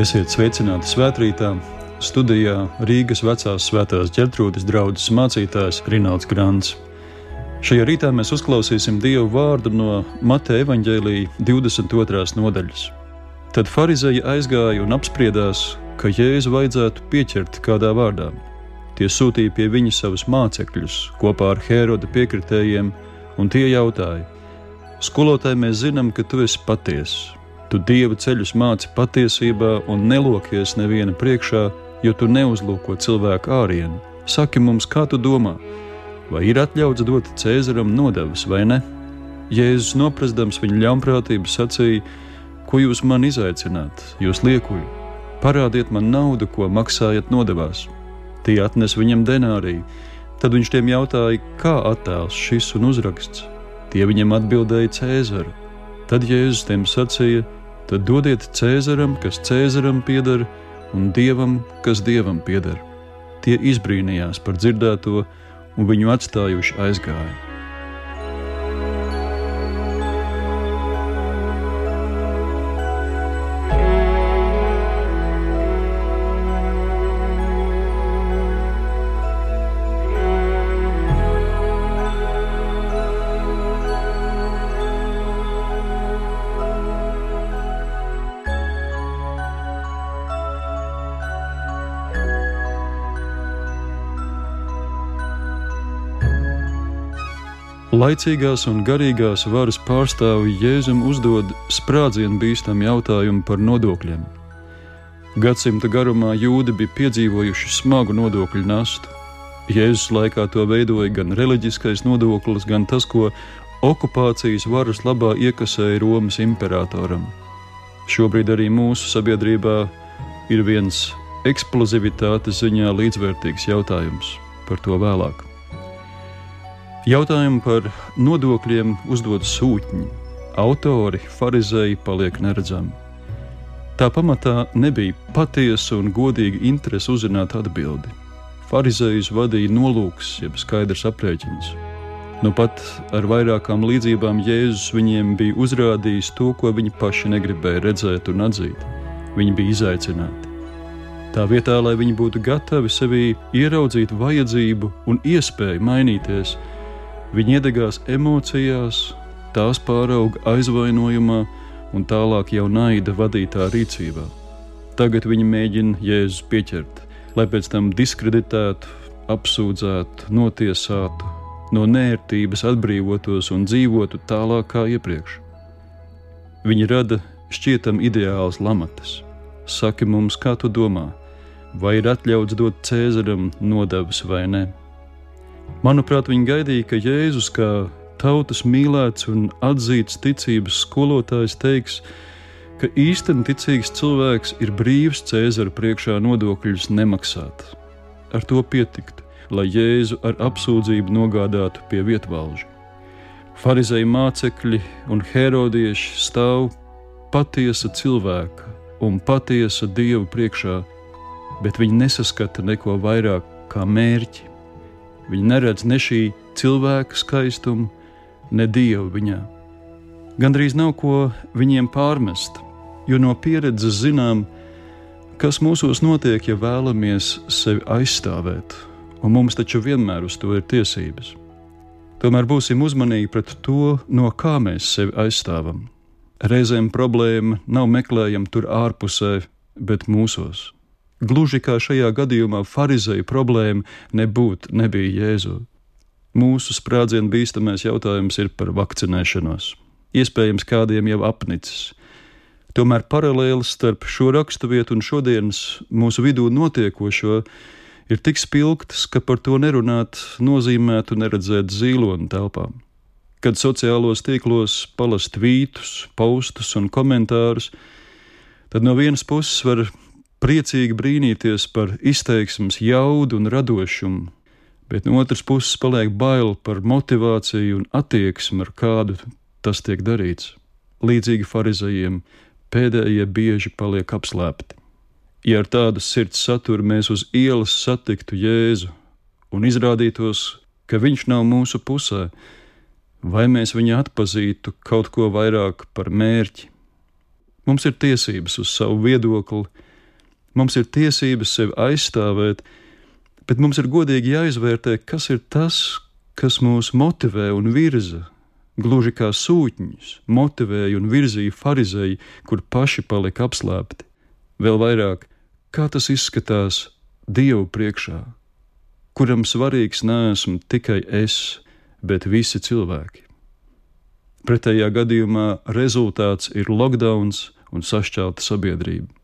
Esiet sveicināti svētkrītā. Studijā Rīgas vecās svētās ģertrūdas draugs mācītājs Rinalds Grants. Šajā rītā mēs uzklausīsim Dievu vārdu no Mateja evaņģēlīja 22. nodaļas. Tad farizēji aizgāja un apspriedās, ka Jēzu vajadzētu pieķert kādā vārdā. Tie sūtīja pie viņa savus mācekļus kopā ar Hēroda piekritējiem, un tie jautāja: Skolotāji, mēs zinām, ka tu esi patiesa Tu dieva ceļus māci patiesībā un nelokies neviena priekšā, jo tu neuzlūko cilvēku ārienu. Saki mums, kā tu domā, vai ir atļauts dot Cēzaram nodevas vai ne? Jēzus noprastams viņa ļaunprātību sacīja: Ko jūs man izaicināt, jūs liekuļi? Parādiet man naudu, ko maksājat nodevās. Tie atnes viņam denāriju. Tad viņš tiem jautāja, kā attēls šis un uzraksts. Tie viņam atbildēja Cēzaru. Tad Jēzus tiem sacīja: tad dodiet Cēzaram, kas Cēzaram pieder, un Dievam, kas Dievam pieder. Tie izbrīnījās par dzirdēto, un viņu atstājuši aizgāja. Laicīgās un garīgās varas pārstāvji Jēzum uzdod sprādzienu bīstamu jautājumu par nodokļiem. Gadsimta garumā jūdi bija piedzīvojuši smagu nodokļu nastu. Jēzus laikā to veidoja gan reliģiskais nodoklis, gan tas, ko okupācijas varas labā iekasēja Romas imperatoram. Šobrīd arī mūsu sabiedrībā ir viens eksplozivitātes ziņā līdzvērtīgs jautājums par to vēlāk. Jautājumu par nodokļiem uzdod sūtņi. Autori, farizēji paliek neredzami. Tā pamatā nebija patiesa un godīga interese uzzināt atbildi. Pharizējus vadīja nolūks, jeb skaidrs aprēķins. Nu pat ar vairākām līdzībām Jēzus viņiem bija uzrādījis to, ko viņi paši negribēja redzēt un atzīt. Viņi bija izaicināti. Tā vietā, lai viņi būtu gatavi sevī ieraudzīt vajadzību un iespēju mainīties, Viņi iedegās emocijās, tās pārauga aizvainojumā un tālāk jau naida vadītā rīcībā. Tagad viņi mēģina Jēzus pieķert, lai pēc tam diskreditētu, apsūdzētu, notiesātu, no nērtības atbrīvotos un dzīvotu tālāk kā iepriekš. Viņi rada šķietam ideāls lamatas. Saki mums, kā tu domā, vai ir atļauts dot Cēzaram nodevas vai ne? Manuprāt, viņi gaidīja, ka Jēzus, kā tautas mīlēts un atzīts ticības skolotājs, teiks, ka īstenībā ticīgs cilvēks ir brīvs Cēzara priekšā nodokļus nemaksāt. Ar to pietiktu, lai Jēzu ar apsūdzību nogādātu pie vietvalža. Pharizēji mācekļi un herodieši stāv patiesa cilvēka un patiesa dieva priekšā, bet viņi nesaskata neko vairāk kā mērķi Viņi neredz ne šī cilvēka skaistumu, ne dievu viņā. Gandrīz nav ko viņiem pārmest, jo no pieredzes zinām, kas mūsos notiek, ja vēlamies sevi aizstāvēt, un mums taču vienmēr uz to ir tiesības. Tomēr būsim uzmanīgi pret to, no kā mēs sevi aizstāvam. Reizēm problēma nav meklējama tur ārpusē, bet mūsos. Gluži kā šajā gadījumā farizēju problēma nebūtu, nebija Jēzu. Mūsu sprādzienu bīstamais jautājums ir par vakcinēšanos. Iespējams, kādiem jau apnicis. Tomēr paralēlis starp šo raksturvietu un šodienas mūsu vidū notiekošo ir tik spilgts, ka par to nerunāt nozīmētu neredzēt zīloni telpām. Kad sociālos tīklos palast tvītus, postus un komentārus, tad no vienas puses var priecīgi brīnīties par izteiksmes jaudu un radošumu, bet no otras puses paliek bail par motivāciju un attieksmi, ar kādu tas tiek darīts. Līdzīgi farizējiem pēdējie bieži paliek apslēpti. Ja ar tādu sirds saturu mēs uz ielas satiktu Jēzu un izrādītos, ka viņš nav mūsu pusē, vai mēs viņu atpazītu kaut ko vairāk par mērķi, Mums ir tiesības uz savu viedokli, mums ir tiesības sevi aizstāvēt, bet mums ir godīgi jāizvērtē, kas ir tas, kas mūs motivē un virza. Gluži kā sūtņus motivēja un virzīja farizēji, kur paši palika apslēpti. Vēl vairāk, kā tas izskatās Dievu priekšā, kuram svarīgs neesmu tikai es, bet visi cilvēki. Pretējā gadījumā rezultāts ir lockdown un sašķelta sabiedrība.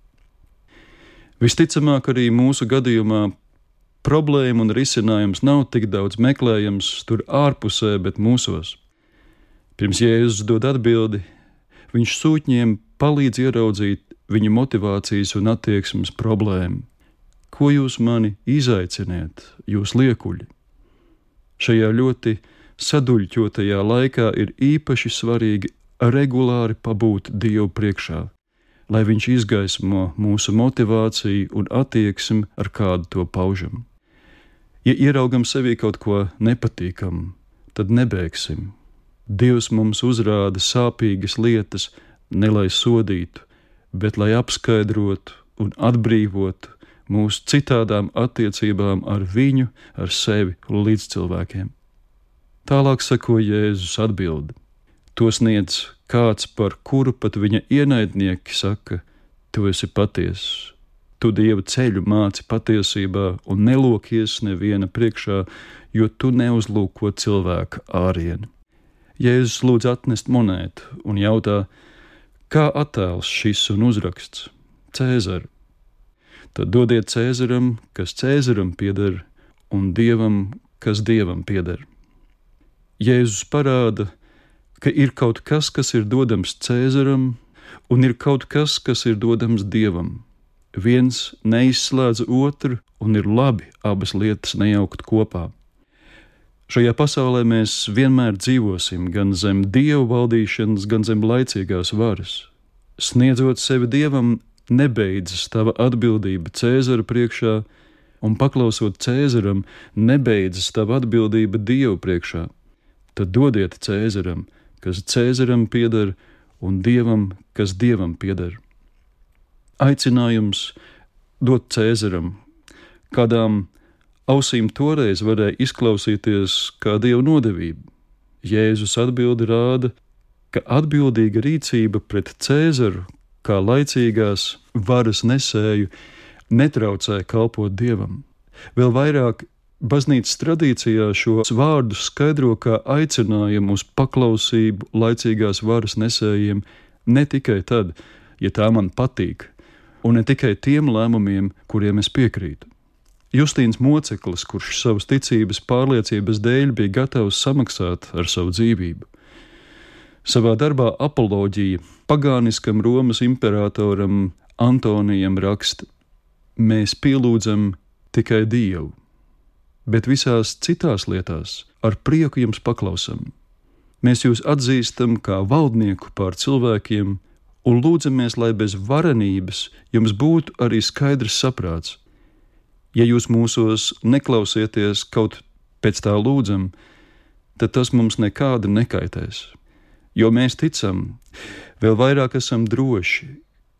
Visticamāk, arī mūsu gadījumā problēma un risinājums nav tik daudz meklējams tur ārpusē, bet mūsos. Pirms Jēzus dod atbildi, viņš sūtņiem palīdz ieraudzīt viņa motivācijas un attieksmes problēmu. Ko jūs mani izaiciniet, jūs liekuļi? Šajā ļoti saduļķotajā laikā ir īpaši svarīgi regulāri pabūt Dievu priekšā, lai Viņš izgaismo mūsu motivāciju un attieksmi, ar kādu to paužam. Ja ieraugam sevī kaut ko nepatīkamu, tad nebeigsim. Dievs mums uzrāda sāpīgas lietas, ne lai sodītu, bet lai apskaidrotu un atbrīvotu mūsu citādām attiecībām ar viņu, ar sevi un līdz cilvēkiem. Tālāk sako Jēzus atbild. To sniedz kāds, par kuru pat viņa ienaidnieki saka, tu esi patiess. Tu dievu ceļu māci patiesībā un nelokies neviena priekšā, jo tu neuzlūko cilvēka ārienu. Jēzus lūdz atnest monētu un jautā, kā attēls šis un uzraksts Cēzaru. Tad dodiet Cēzaram, kas Cēzaram pieder, un dievam, kas dievam pieder. Jēzus parāda, ka ir kaut kas, kas ir dodams Cēzaram, un ir kaut kas, kas ir dodams Dievam. Viens neizslēdz otru, un ir labi abas lietas nejaukt kopā. Šajā pasaulē mēs vienmēr dzīvosim gan zem dievu valdīšanas, gan zem laicīgās varas. Sniedzot sevi dievam, nebeidzas tava atbildība Cēzara priekšā, un paklausot Cēzaram, nebeidzas tava atbildība Dievu priekšā tad dodiet Cēzaram, kas Cēzaram pieder, un Dievam, kas Dievam pieder. Aicinājums dot Cēzaram, kādām ausīm toreiz varēja izklausīties kā dieva nodevība. Jēzus atbildi rāda, ka atbildīga rīcība pret Cēzaru, kā laicīgās varas nesēju, netraucē kalpot dievam. Vēl vairāk Baznīcas tradīcijā šos vārdus skaidro kā aicinājumu uz paklausību laicīgās varas nesējiem ne tikai tad, ja tā man patīk, un ne tikai tiem lēmumiem, kuriem es piekrītu. Justīns Moceklis, kurš savas ticības pārliecības dēļ bija gatavs samaksāt ar savu dzīvību. Savā darbā apoloģija pagāniskam Romas imperatoram Antonijam raksta: Mēs pielūdzam tikai Dievu bet visās citās lietās ar prieku jums paklausam. Mēs jūs atzīstam kā valdnieku pār cilvēkiem un lūdzamies, lai bez varenības jums būtu arī skaidrs saprāts. Ja jūs mūsos neklausieties kaut pēc tā lūdzam, tad tas mums nekādi nekaitēs. Jo mēs ticam, vēl vairāk esam droši,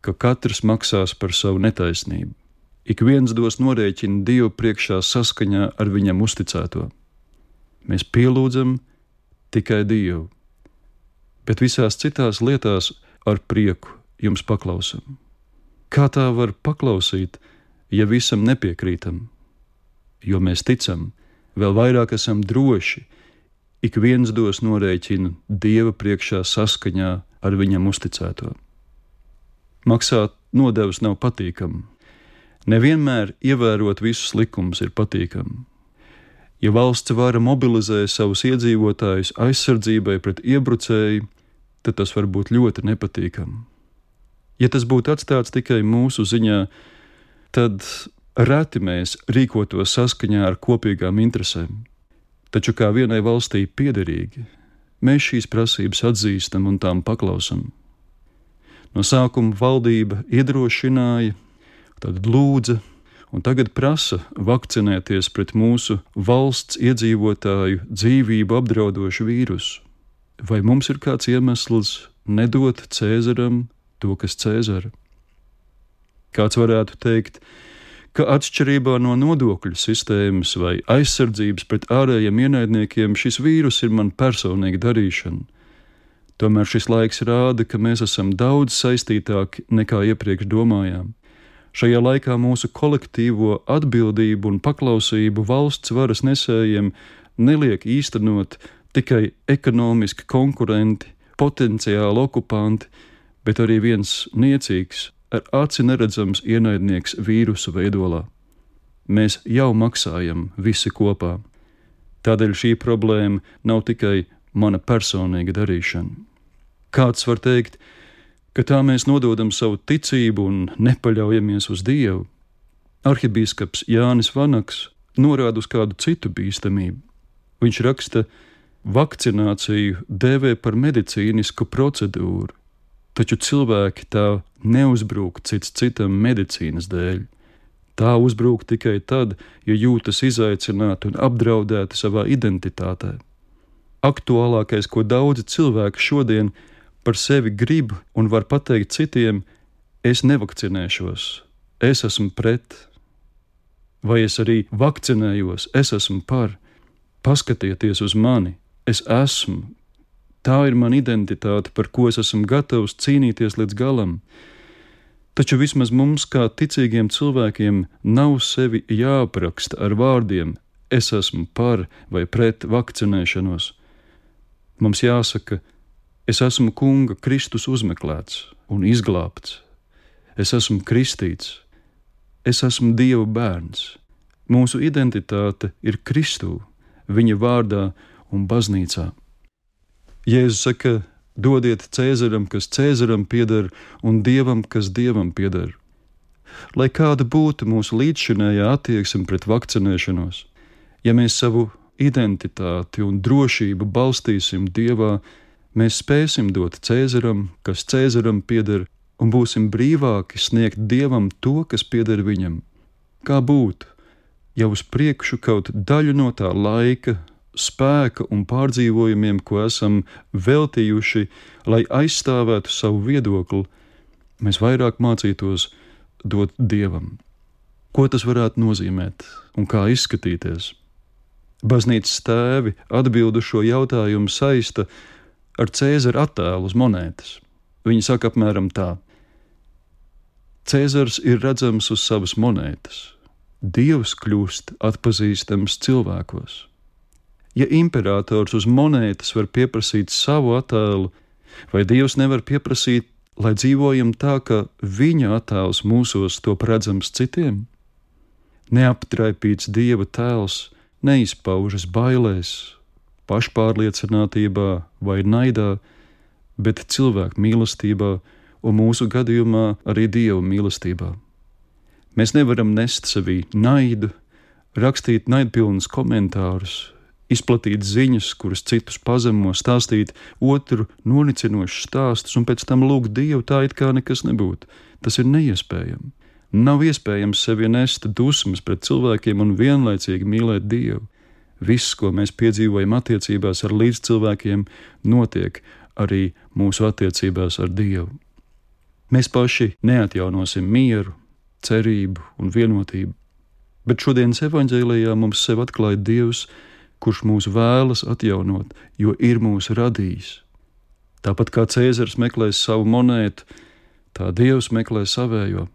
ka katrs maksās par savu netaisnību. Ik viens dos norēķinu Dievu priekšā saskaņā ar viņam uzticēto. Mēs pielūdzam tikai Dievu, bet visās citās lietās ar prieku jums paklausam. Kā tā var paklausīt, ja visam nepiekrītam? Jo mēs ticam, vēl vairāk esam droši, ik viens dos norēķinu Dieva priekšā saskaņā ar viņam uzticēto. Maksāt nodevas nav patīkami Nevienmēr ievērot visus likumus ir patīkami. Ja valsts vara mobilizē savus iedzīvotājus aizsardzībai pret iebrucēju, tad tas var būt ļoti nepatīkami. Ja tas būtu atstāts tikai mūsu ziņā, tad reti mēs rīkotos saskaņā ar kopīgām interesēm. Taču kā vienai valstī piederīgi, mēs šīs prasības atzīstam un tām paklausam. No sākuma valdība iedrošināja, tad lūdza un tagad prasa vakcinēties pret mūsu valsts iedzīvotāju dzīvību apdraudošu vīrusu. Vai mums ir kāds iemesls nedot Cēzaram, to, kas Cēzara. Kāds varētu teikt, ka atšķirībā no nodokļu sistēmas vai aizsardzības pret ārējiem ienaidniekiem šis vīrus ir man personīga darīšana. Tomēr šis laiks rāda, ka mēs esam daudz saistītāki nekā iepriekš domājām. Šajā laikā mūsu kolektīvo atbildību un paklausību valsts varas nesējiem neliek īstenot tikai ekonomiski konkurenti, potenciāli okupanti, bet arī viens niecīgs, ar aci neredzams ienaidnieks vīrusu veidolā. Mēs jau maksājam visi kopā. Tādēļ šī problēma nav tikai mana personīga darīšana. Kāds var teikt, ka tā mēs nododam savu ticību un nepaļaujamies uz Dievu. Arhibīskaps Jānis Vanaks norāda uz kādu citu bīstamību. Viņš raksta, ka vakcināciju dēvē par medicīnisku procedūru, taču cilvēki tā neuzbrūk cits citam medicīnas dēļ. Tā uzbrūk tikai tad, ja jūtas izaicināti un apdraudēti savā identitātē. Aktuālākais, ko daudzi cilvēki šodien par sevi grib un var pateikt citiem, es nevakcinēšos, es esmu pret, vai es arī vakcinējos, es esmu par, paskatieties uz mani, es esmu. Tā ir mana identitāte, par ko es esmu gatavs cīnīties līdz galam. Taču vismaz mums, kā ticīgiem cilvēkiem, nav sevi jāapraksta ar vārdiem: es esmu par vai pret vakcinēšanos. Mums jāsaka, es esmu Kunga Kristus uzmeklēts un izglābts. Es esmu kristīts, es esmu Dieva bērns. Mūsu identitāte ir Kristū, viņa vārdā un baznīcā. Jēzus saka, dodiet Cēzaram, kas Cēzaram pieder, un Dievam, kas Dievam pieder. Lai kāda būtu mūsu līdzšinējā attieksme pret vakcinēšanos, ja mēs savu identitāti un drošību balstīsim Dievā, mēs spēsim dot Cēzaram, kas Cēzaram pieder, un būsim brīvāki sniegt Dievam to, kas pieder viņam. Kā būtu, ja uz priekšu kaut daļu no tā laika spēka un pārdzīvojumiem, ko esam veltījuši, lai aizstāvētu savu viedokli, mēs vairāk mācītos dot dievam. Ko tas varētu nozīmēt un kā izskatīties? Baznīcas tēvi atbildu šo jautājumu saista ar Cēzara attēlu uz monētas. Viņi saka apmēram tā: Cēzars ir redzams uz savas monētas, Dievs kļūst atpazīstams cilvēkos. Ja imperators uz monētas var pieprasīt savu attēlu, vai Dievs nevar pieprasīt, lai dzīvojam tā, ka viņa attēls mūsos top redzams citiem? Neaptraipīts Dieva tēls neizpaužas bailēs, pašpārliecinātībā vai naidā, bet cilvēku mīlestībā un mūsu gadījumā arī Dieva mīlestībā. Mēs nevaram nest sevī naidu, rakstīt naidpilnus komentārus, izplatīt ziņas, kuras citus pazemo, stāstīt otru nonicinošus stāstus, un pēc tam lūgt Dievu tā, it kā nekas nebūtu. Tas ir neiespējami. Nav iespējams sevi nest dusmas pret cilvēkiem un vienlaicīgi mīlēt Dievu. Viss, ko mēs piedzīvojam attiecībās ar līdzcilvēkiem, notiek arī mūsu attiecībās ar Dievu. Mēs paši neatjaunosim mieru, cerību un vienotību, bet šodienas evanģēlijā mums sev atklāja Dievs, kurš mūs vēlas atjaunot, jo ir mūs radījis. Tāpat kā Cēzars meklēs savu monētu, tā Dievs meklē savējo.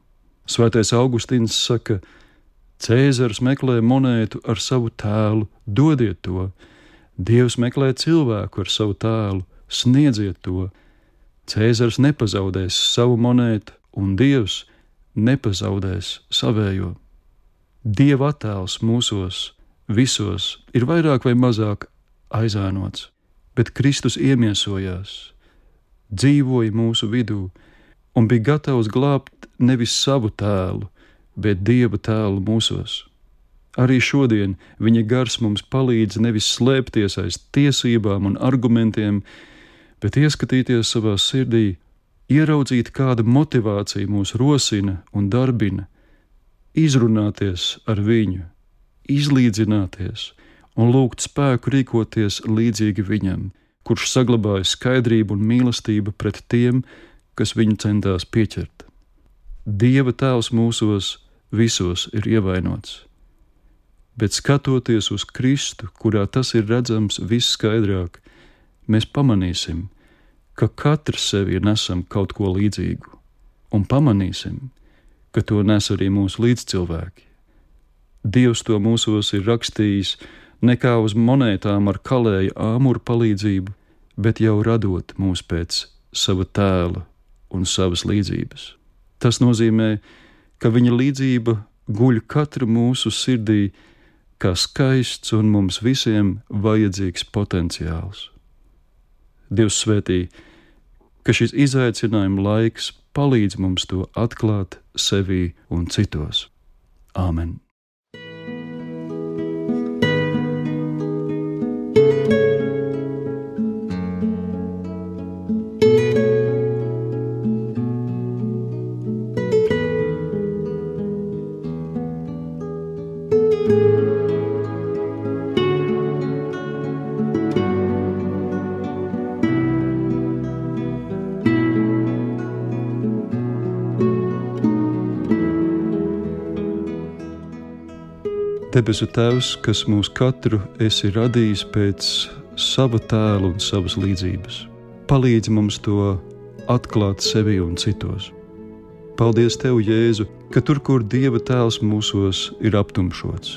Svētais Augustīns saka, Cēzars meklē monētu ar savu tēlu, dodiet to, Dievs meklē cilvēku ar savu tēlu, sniedziet to. Cēzars nepazaudēs savu monētu, un Dievs nepazaudēs savējo. Dieva attēls mūsos visos ir vairāk vai mazāk aizēnots, bet Kristus iemiesojās, dzīvoja mūsu vidū un bija gatavs glābt nevis savu tēlu, bet Dieva tēlu mūsos. Arī šodien viņa gars mums palīdz nevis slēpties aiz tiesībām un argumentiem, bet ieskatīties savā sirdī, ieraudzīt, kāda motivācija mūs rosina un darbina, izrunāties ar viņu, izlīdzināties un lūgt spēku rīkoties līdzīgi viņam, kurš saglabāja skaidrību un mīlestību pret tiem, kas viņu centās pieķert. Dieva tēls mūsos visos ir ievainots, bet skatoties uz Kristu, kurā tas ir redzams visskaidrāk, mēs pamanīsim, ka katrs sevi nesam kaut ko līdzīgu, un pamanīsim, ka to nes arī mūsu līdzcilvēki. Dievs to mūsos ir rakstījis ne kā uz monētām ar kalēju āmuru palīdzību, bet jau radot mūs pēc sava tēla un savas līdzības. Tas nozīmē, ka viņa līdzība guļ katru mūsu sirdī, kā skaists un mums visiem vajadzīgs potenciāls. Dievs svētī, ka šis izaicinājuma laiks palīdz mums to atklāt sevī un citos. Āmen! Debesu Tēvs, kas mūs katru esi radījis pēc sava tēla un savas līdzības, palīdz mums to atklāt sevi un citos. Paldies, Tev, Jēzu, ka tur, kur Dieva tēls mūsos ir aptumšots,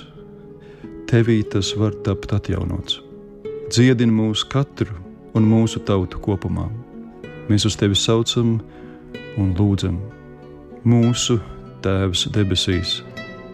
Tevī tas var tapt atjaunots. Dziedini mūsu katru un mūsu tautu kopumā. Mēs uz Tevi saucam un lūdzam. Mūsu Tēvs debesīs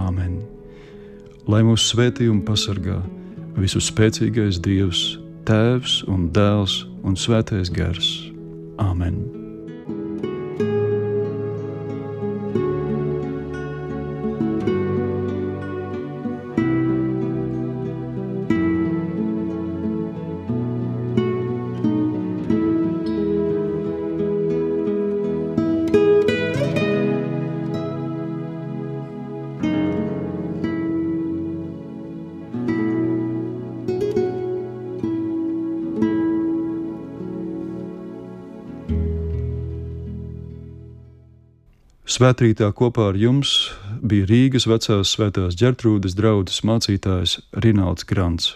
Āmen! Lai mūsu svētī un pasargā visu spēcīgais Dievs, Tēvs un Dēls un Svētais Gars. Āmen! Svētrītā kopā ar jums bija Rīgas vecās svētās ģertrūdas draudzes mācītājs Rināls Grants.